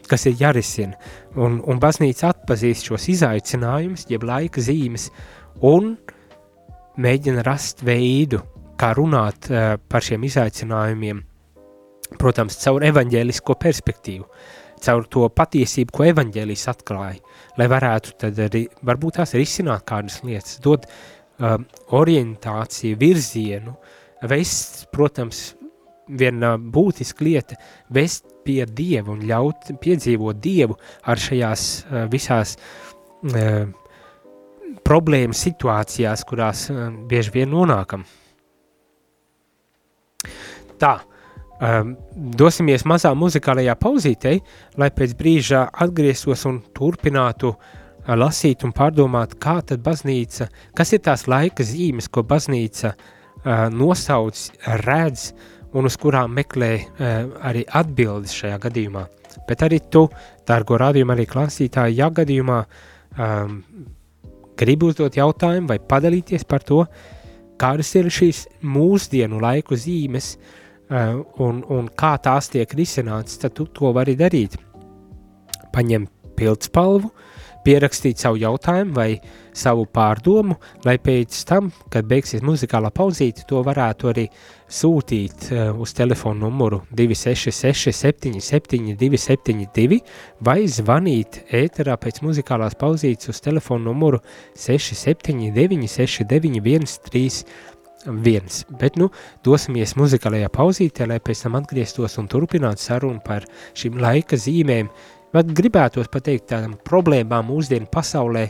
kas ir jārisina. Un, un baznīca atpazīst šos izaicinājumus, jeb laika zīmes, un mēģina rast veidu, kā runāt uh, par šiem izaicinājumiem, protams, caur evaņģēlisko perspektīvu, caur to patiesību, ko evaņģēlis atklāja, lai varētu tad arī, varbūt tās risināt kādas lietas, dot uh, orientāciju, virzienu, vest, protams, viena būtiska lieta - vest pie Dieva un ļaut piedzīvot Dievu ar šajās uh, visās uh, problēmas situācijās, kurās uh, bieži vien nonākam. Tā, dosimies mazā muzikālajā pauzītei, lai pēc brīža atgrieztos un turpinātu lasīt un pārdomāt, kā tad baznīca, kas ir tās laika zīmes, ko baznīca nosauc, redz, uh, un uz kurām meklē uh, arī atbildes šajā gadījumā. Bet arī tu, dārgo rādījumu, arī klausītāji, ja gadījumā um, gribi uzdot jautājumu vai padalīties par to, kādas ir šīs mūsdienu laiku zīmes uh, un, un kā tās tiek risinātas, tad tu to vari darīt. Paņem pildspalvu, uh, pierakstīt savu jautājumu vai savu pārdomu, lai pēc tam, kad beigsies muzikālā pauzīte, to varētu arī sūtīt uh, uz telefonu numuru 266 77 272 vai zvanīt ēterā pēc muzikālās pauzītes uz telefonu numuru 679 69 131. Bet, nu, dosimies muzikālajā pauzītē, lai pēc tam atgrieztos un turpinātu sarunu par šīm laika zīmēm, Bet gribētos pateikt tādām problēmām mūsdienu pasaulē,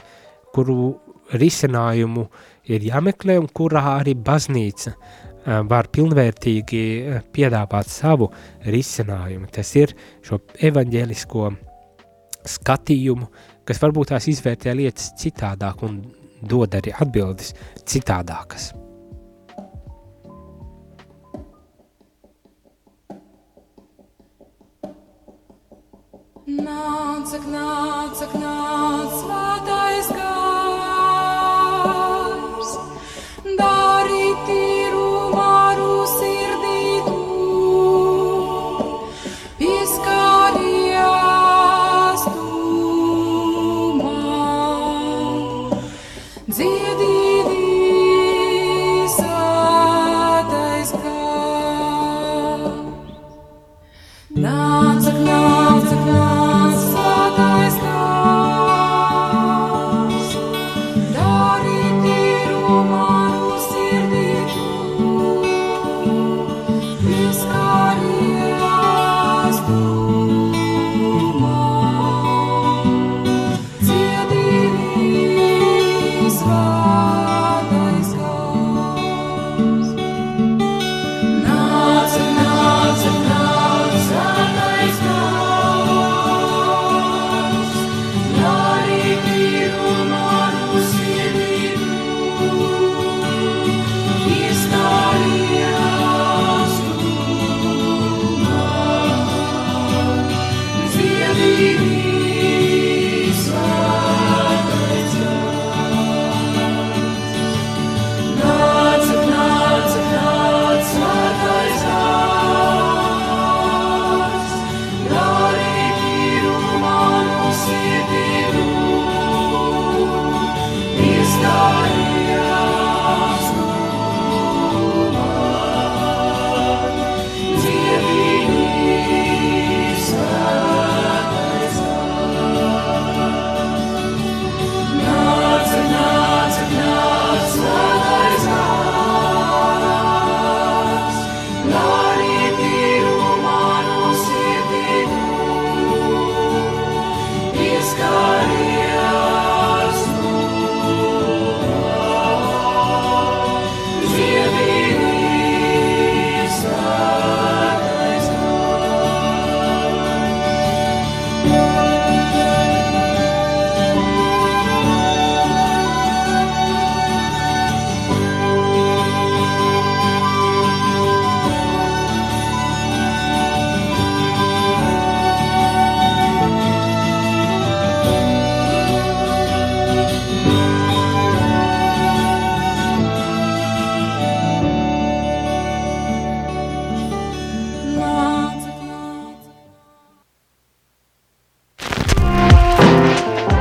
kuru risinājumu ir jāmeklē un kurā arī baznīca var pilnvērtīgi piedāvāt savu risinājumu. Tas ir šo evaņģēlisko skatījumu, kas varbūt tās izvērtē lietas citādāk un dod arī atbildes citādākas. Nāc, nāc, nāc, svētais gars, darīt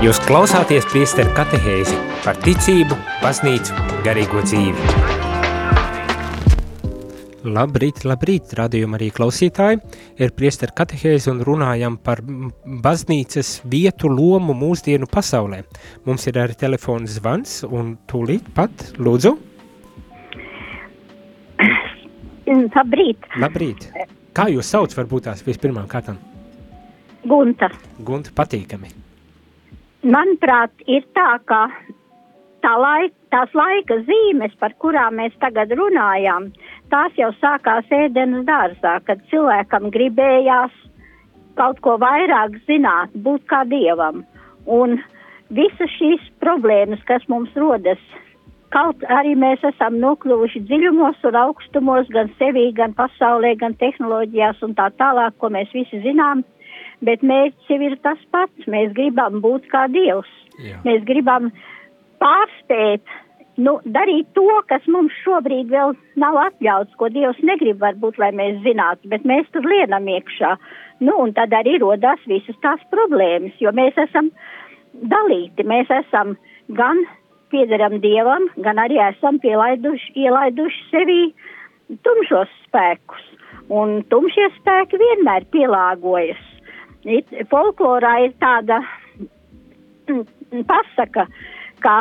Jūs klausāties priesteru katehēzi par ticību, baznīcu, garīgo dzīvi. Labrīt, labrīt, radījuma arī klausītāji. Ir priesteru katehēzi un runājam par baznīcas vietu lomu mūsdienu pasaulē. Mums ir arī telefons zvans un tūlīt pat, lūdzu. Labrīt. Labrīt. Kā jūs sauc varbūt tās vispirmām kārtām? Gunta. Gunta patīkami. Manuprāt, ir tā, ka tā laika, tās laika zīmes, par kurām mēs tagad runājām, tās jau sākās ēdenes dārzā, kad cilvēkam gribējās kaut ko vairāk zināt, būt kā dievam. Un visas šīs problēmas, kas mums rodas, kaut arī mēs esam nokļuvuši dziļumos un augstumos, gan sevī, gan pasaulē, gan tehnoloģijās un tā tālāk, ko mēs visi zinām, bet mērķis ir tas pats. Mēs gribam būt kā Dievs. Jā. Mēs gribam pārspēt, nu, darīt to, kas mums šobrīd vēl nav atļauts, ko Dievs negrib varbūt, lai mēs zinātu, bet mēs tur lienam iekšā. Nu, un tad arī rodās visas tās problēmas, jo mēs esam dalīti, mēs esam gan piederam Dievam, gan arī esam pielaiduši, ielaiduši sevī tumšos spēkus. Un tumšie spēki vienmēr pielāgojas folklorā ir tāda pasaka, ka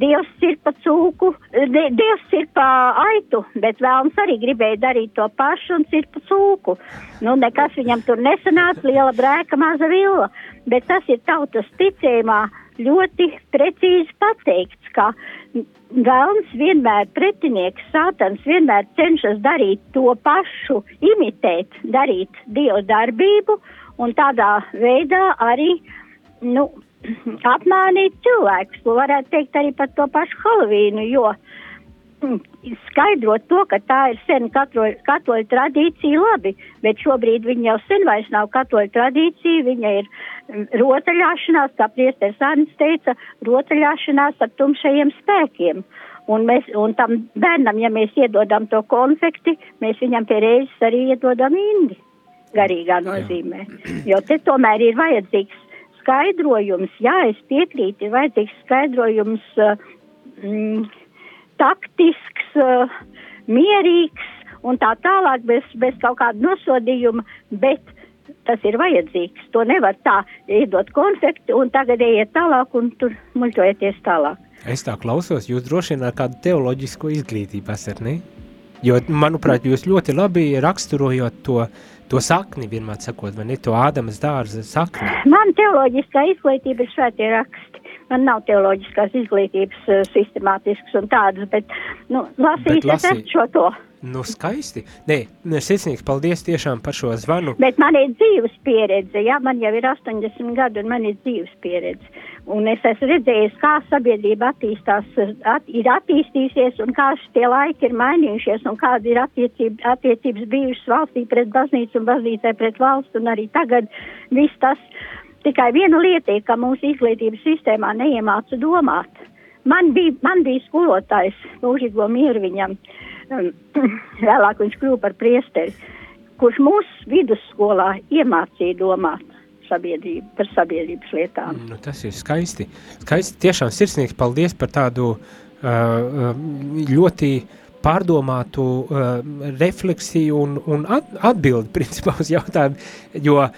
Dievs ir pa cūku, di, Dievs ir pa aitu, bet vēlams arī gribēja darīt to pašu un ir pa cūku. Nu, nekas viņam tur nesanāca, liela brēka, maza villa, bet tas ir tautas ticējumā ļoti precīzi pateikts, ka Vēlns vienmēr pretinieks, sātans vienmēr cenšas darīt to pašu, imitēt, darīt dievu darbību un tādā veidā arī, nu, apmānīt cilvēkus. To varētu teikt arī par to pašu Halovīnu, jo mm, skaidrot to, ka tā ir sen katoļu, katoļu tradīcija labi, bet šobrīd viņa jau sen vairs nav katoļu tradīcija, viņa ir mm, rotaļāšanās, kā priesteris Arnis teica, rotaļāšanās ar tumšajiem spēkiem. Un, mēs, un tam bērnam, ja mēs iedodam to konfekti, mēs viņam pie reizes arī iedodam indi garīgā nozīmē. Jo te tomēr ir vajadzīgs skaidrojums, jā, es piekrītu, ir vajadzīgs skaidrojums uh, mm, taktisks, uh, mierīgs un tā tālāk bez, bez kaut kāda nosodījuma, bet tas ir vajadzīgs. To nevar tā iedot konfekti un tagad ejiet tālāk un tur muļķojieties tālāk. Es tā klausos, jūs droši vien ar kādu teoloģisko izglītību esat, ne? Jo, manuprāt, jūs ļoti labi raksturojot to uh, to sakni, vienmēr sakot, vai ne to Ādamas dārza sakni? Man teoloģiskā izglītība ir svētie raksti. Man nav teoloģiskās izglītības uh, sistemātisks un tādas, bet, nu, lasīt, lasī... es šo to. Nu, skaisti. Nē, sirsnīgs paldies tiešām par šo zvanu. Bet man ir dzīves pieredze, jā, man jau ir 80 gadi un man ir dzīves pieredze. Un es esmu redzējis, kā sabiedrība attīstās, at, ir attīstīsies un kā šie laiki ir mainījušies un kāda ir attiecība, attiecības bijušas valstī pret baznīcu un baznīcai pret valstu un arī tagad viss tas tikai viena lieta ir, ka mūsu izglītības sistēmā neiemāca domāt. Man bija, man bija skolotājs, mūžīgo mieru viņam, um, vēlāk viņš kļuva par priesteri, kurš mūsu vidusskolā iemācīja domāt sabiedrību, par sabiedrības lietām. Nu, tas ir skaisti. Skaisti, tiešām sirsnīgs paldies par tādu uh, ļoti pārdomātu uh, refleksiju un, un at, atbildi principā uz jautājumu, jo uh,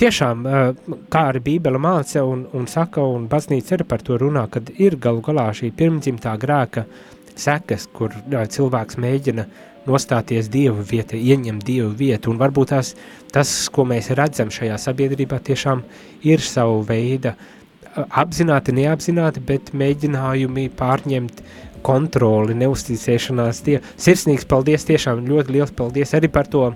tiešām, uh, kā arī Bībele māca un, un saka, un baznīca arī par to runā, kad ir galu galā šī pirmdzimtā grēka sekas, kur uh, cilvēks mēģina uh, nostāties Dievu vietā, ieņemt Dievu vietu, un varbūt tās, tas, ko mēs redzam šajā sabiedrībā, tiešām ir savu veidu apzināti, neapzināti, bet mēģinājumi pārņemt kontroli, neusticēšanās tie. Sirsnīgs paldies, tiešām ļoti liels paldies arī par to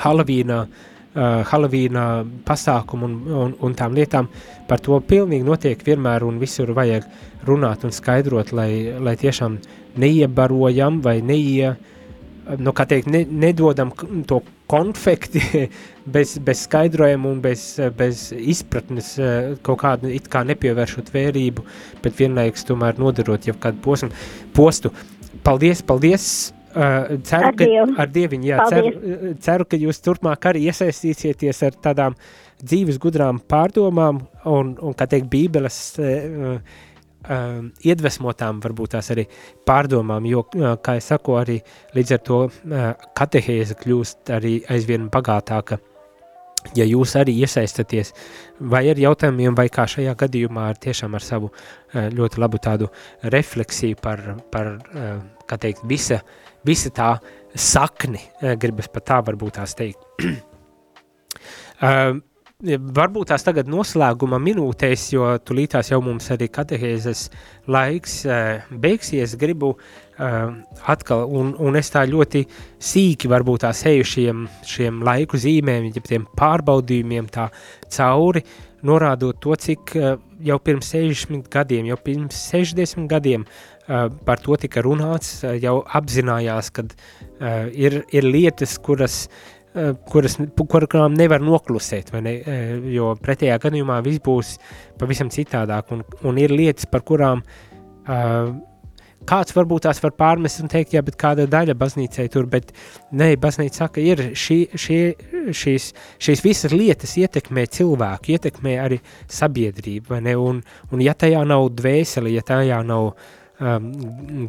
Halavīnā, uh, Halavīnā pasākumu un, un, un tām lietām. Par to pilnīgi notiek vienmēr un visur vajag runāt un skaidrot, lai, lai tiešām neiebarojam vai neie, uh, nu, teikt, ne, nedodam to konfekti bez, bez skaidrojuma un bez, bez izpratnes, eh, kaut kādu it kā nepievēršot vērību, bet vienlaikus tomēr nodarot jau kādu posmu, postu. Paldies, paldies! Uh, ceru, ar ka Dievu. ar Dieviņu, jā, ceru, ceru, ka jūs turpmāk arī iesaistīsieties ar tādām dzīves gudrām pārdomām un, un kā teikt, bībeles uh, uh, iedvesmotām, varbūt tās arī pārdomām, jo, uh, kā es saku, arī līdz ar to uh, katehēze kļūst arī aizvien bagātāka. Ja jūs arī iesaistaties vai ar jautājumiem, vai kā šajā gadījumā ar tiešām ar savu uh, ļoti labu tādu refleksiju par, par uh, kā teikt, visa, visa tā sakni, uh, gribas pat tā varbūt tās teikt. varbūt tās tagad noslēguma minūtēs, jo tulītās jau mums arī katehēzes laiks uh, beigsies, gribu uh, atkal, un, un es tā ļoti sīki varbūt tās eju šiem, šiem laiku zīmēm, ja tiem pārbaudījumiem tā cauri, norādot to, cik uh, jau pirms 60 gadiem, jau pirms 60 gadiem par to tika runāts, jau apzinājās, ka ir, ir lietas, kuras uh, Eh, kuras, kurām nevar noklusēt, ne, eh, jo pretējā gadījumā viss būs pavisam citādāk, un, un ir lietas, par kurām uh, kāds varbūt tās var pārmest un teikt, jā, bet kāda daļa baznīcai tur, bet nē, baznīca saka, ir šī, šie, šīs, šīs visas lietas ietekmē cilvēku, ietekmē arī sabiedrību, vai ne, un, un ja tajā nav dvēseli, ja tajā nav um,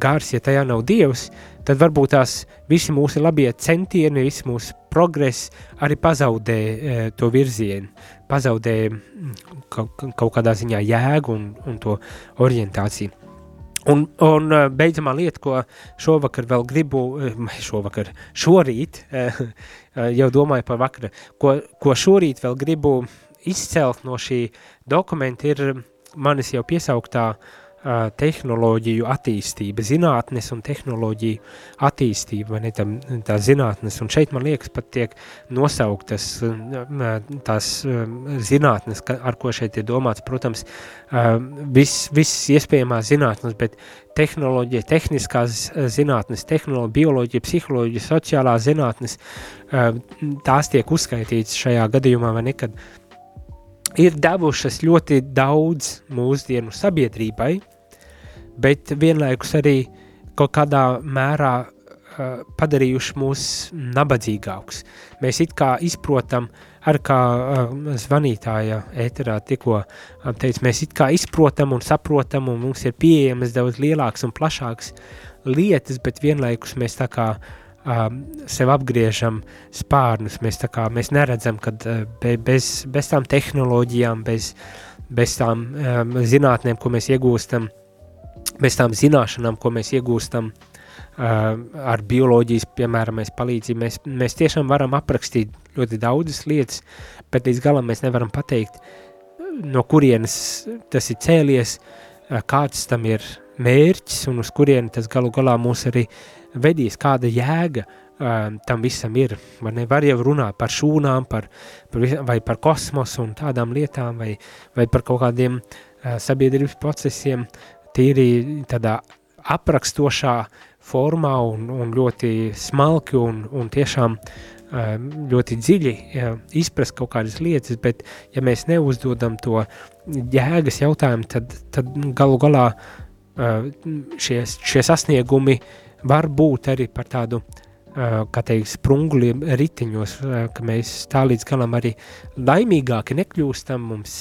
gars, ja tajā nav dievs, tad varbūt tās visi mūsu labie centieni, visi mūsu progress arī pazaudē e, to virzienu, pazaudē mm, kaut, kaut kādā ziņā jēgu un, un to orientāciju. Un, un e, beidzamā lieta, ko šovakar vēl gribu, e, šovakar, šorīt, jau domāju par vakaru, ko, ko šorīt vēl gribu izcelt no šī dokumenta, ir manis jau piesauktā uh, tehnoloģiju attīstība, zinātnes un tehnoloģiju attīstība, ne tam, tā zinātnes, un šeit man liekas pat tiek nosauktas tās zinātnes, ar ko šeit ir domāts, protams, viss, viss iespējamās zinātnes, bet tehnoloģija, tehniskās zinātnes, tehnoloģija, bioloģija, psiholoģija, sociālā zinātnes, tās tiek uzskaitītas šajā gadījumā vai nekad ir devušas ļoti daudz mūsdienu sabiedrībai, bet vienlaikus arī kaut kādā mērā uh, padarījuši mūs nabadzīgākus. Mēs it kā izprotam, ar kā uh, zvanītāja ēterā tikko teica, mēs it kā izprotam un saprotam, un mums ir pieejamas daudz lielākas un plašākas lietas, bet vienlaikus mēs tā kā um, sev apgriežam spārnus, mēs kā mēs neredzam, ka be, bez, bez tām tehnoloģijām, bez, bez tām um, zinātnēm, ko mēs iegūstam, uh, bez tām zināšanām, ko mēs iegūstam ar bioloģijas, piemēram, palīdzību, mēs, mēs tiešām varam aprakstīt ļoti daudzas lietas, bet līdz galam mēs nevaram pateikt, no kurienes tas ir cēlies, kāds tam ir mērķis un uz kurieni tas galu galā mūs arī vedīs, kāda jēga uh, tam visam ir. Var, ne, var jau runāt par šūnām, par, par, vai par kosmosu un tādām lietām, vai, vai par kaut kādiem uh, sabiedrības procesiem, tīri tādā aprakstošā formā un, un ļoti smalki un, un tiešām ļoti dziļi izprast kaut kādas lietas, bet ja mēs neuzdodam to jēgas jautājumu, tad, tad galu galā šie, šie sasniegumi var būt arī par tādu kā teikt, sprunguliem ritiņos, ka mēs tā līdz galam arī laimīgāki nekļūstam, mums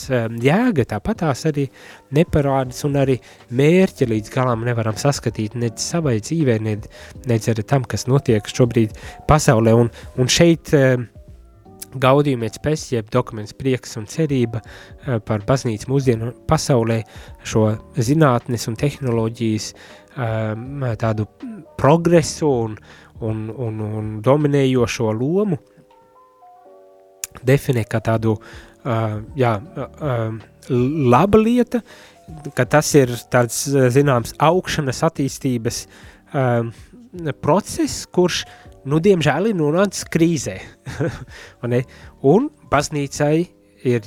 jēga tāpatās arī neparādas un arī mērķi līdz galam nevaram saskatīt nec savai dzīvē, nec, nec arī tam, kas notiek šobrīd pasaulē. Un, un šeit gaudījumietis pēc, jeb dokuments prieks un cerība par baznīcu mūsdienu pasaulē šo zinātnes un tehnoloģijas tādu progresu un, un, un, un dominējošo lomu definē kā tādu uh, jā, uh, laba lieta, ka tas ir tāds zināms augšanas attīstības uh, process, kurš, nu, diemžēl ir nonācis krīzē. un baznīcai ir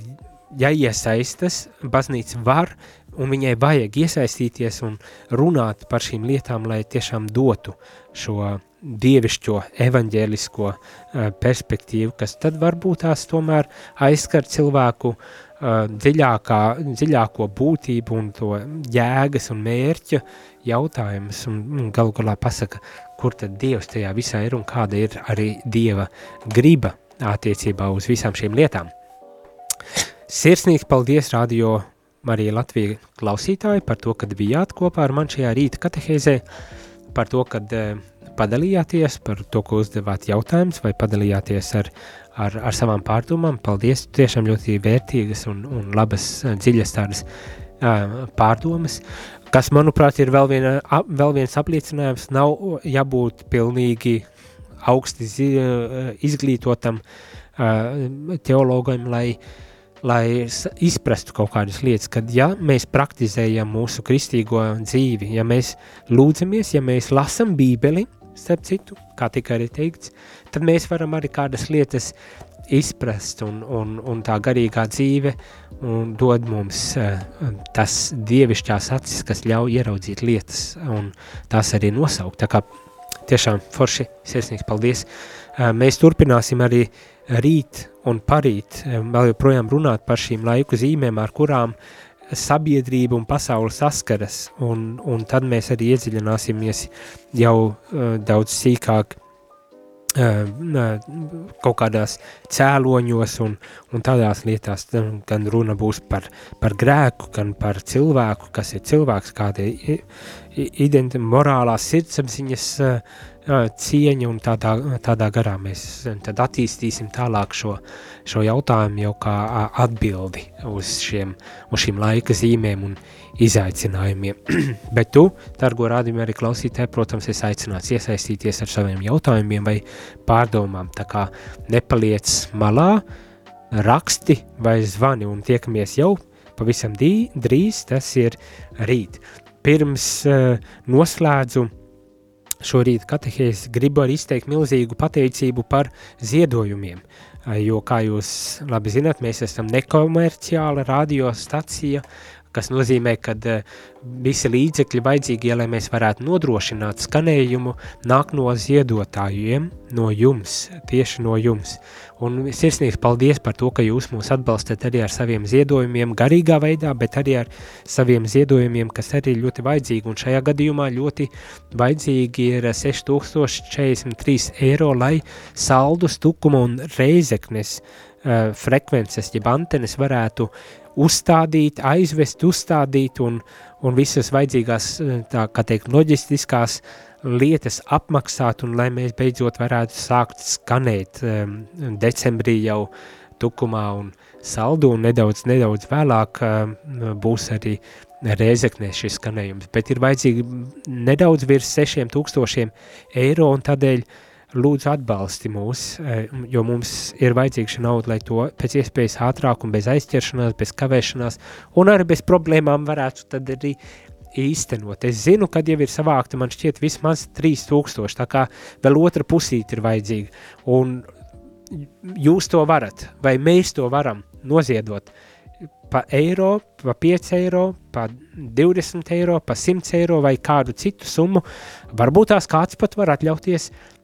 jāiesaistas, baznīca var un viņai vajag iesaistīties un runāt par šīm lietām, lai tiešām dotu šo dievišķo, evaņģēlisko uh, perspektīvu, kas tad varbūt tās tomēr aizskar cilvēku uh, dziļākā, dziļāko būtību un to jēgas un mērķa jautājumus un galu galā pasaka, kur tad Dievs tajā visā ir un kāda ir arī Dieva griba attiecībā uz visām šīm lietām. Sirsnīgs paldies radio Marija Latvija klausītāji par to, kad bijāt kopā ar man šajā rīta katehēzē, par to, kad uh, padalījāties, par to, ko uzdevāt jautājumus vai padalījāties ar, ar, ar savām pārdomām. Paldies, tiešām ļoti vērtīgas un, un labas, dziļas tādas pārdomas, kas, manuprāt, ir vēl, viena, vēl viens apliecinājums, nav jābūt pilnīgi augsti izglītotam teologam, lai lai izprastu kaut kādas lietas, kad ja mēs praktizējam mūsu kristīgo dzīvi, ja mēs lūdzamies, ja mēs lasam bībeli, starp citu, kā tika arī teikts, tad mēs varam arī kādas lietas izprast un, un, un tā garīgā dzīve un dod mums uh, tas dievišķās acis, kas ļauj ieraudzīt lietas un tās arī nosaukt. Tā kā tiešām forši, sirsnīgs paldies. Uh, mēs turpināsim arī rīt un parīt eh, vēl joprojām runāt par šīm laiku zīmēm, ar kurām sabiedrība un pasaule saskaras, un, un tad mēs arī iedziļināsimies jau uh, daudz sīkāk uh, kaut kādās cēloņos un, un tādās lietās, gan runa būs par, par grēku, gan par cilvēku, kas ir cilvēks, kāda ir identi, morālās sirdsapziņas uh, cieņa un tādā, tādā garā mēs tad attīstīsim tālāk šo, šo jautājumu jau kā atbildi uz, šiem, uz šīm laika zīmēm un izaicinājumiem. Bet tu, dargo rādījumu arī klausītāji, protams, es aicināts iesaistīties ar saviem jautājumiem vai pārdomām, tā kā nepaliec malā, raksti vai zvani un tiekamies jau pavisam drīz, tas ir rīt. Pirms uh, noslēdzu šorīt katehēs gribu arī izteikt milzīgu pateicību par ziedojumiem, jo, kā jūs labi zināt, mēs esam nekomerciāla radiostacija, kas nozīmē, ka uh, visi līdzekļi vajadzīgie, lai mēs varētu nodrošināt skanējumu, nāk no ziedotājiem, no jums, tieši no jums. Un sirsnīgs paldies par to, ka jūs mūs atbalstat arī ar saviem ziedojumiem garīgā veidā, bet arī ar saviem ziedojumiem, kas arī ļoti vajadzīgi. Un šajā gadījumā ļoti vajadzīgi ir 6043 eiro, lai saldus, tukuma un reizeknes uh, frekvences, jeb antenes varētu uzstādīt, aizvest, uzstādīt un, un visas vajadzīgās, tā kā teikt, loģistiskās lietas apmaksāt un lai mēs beidzot varētu sākt skanēt um, decembrī jau tukumā un saldu un nedaudz, nedaudz vēlāk um, būs arī Rēzeknē šis skanējums, bet ir vajadzīgi nedaudz virs 6000 eiro un tādēļ uh, lūdzu atbalsti mūs, e, jo mums ir vajadzīga šī nauda, lai to pēc iespējas ātrāk un bez aizķeršanās, bez kavēšanās un arī bez problēmām varētu tad arī īstenot. Es zinu, kad jau ir savākta, man šķiet vismaz 3000, tā kā vēl otra pusīte ir vajadzīga, un jūs to varat, vai mēs to varam noziedot? Pa eiro, pa 5 eiro, pa 20 eiro, pa 100 eiro vai kādu citu summu, varbūt tās kāds pat var atļauties uh,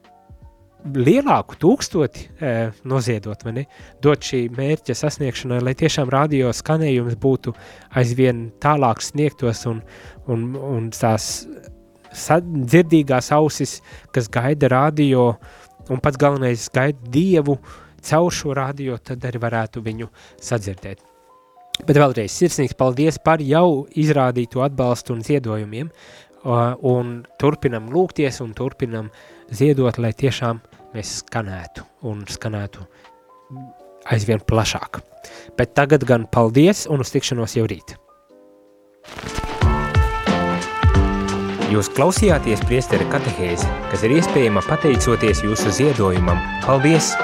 lielāku tūkstoti e, noziedot, vai ne? Dot šī mērķa sasniegšanai, lai tiešām radio skanējums būtu aizvien tālāk sniegtos un, un, un tās dzirdīgās ausis, kas gaida radio un pats galvenais gaida Dievu caur šo radio, tad arī varētu viņu sadzirdēt. Bet vēlreiz sirsnīgs paldies par jau izrādīto atbalstu un ziedojumiem, un turpinam lūgties un turpinam ziedot, lai tiešām mēs skanētu un skanētu aizvien plašāk. Bet tagad gan paldies un uz tikšanos jau rīt. Jūs klausījāties priesteri katehēzi, kas ir iespējama pateicoties jūsu ziedojumam. Paldies!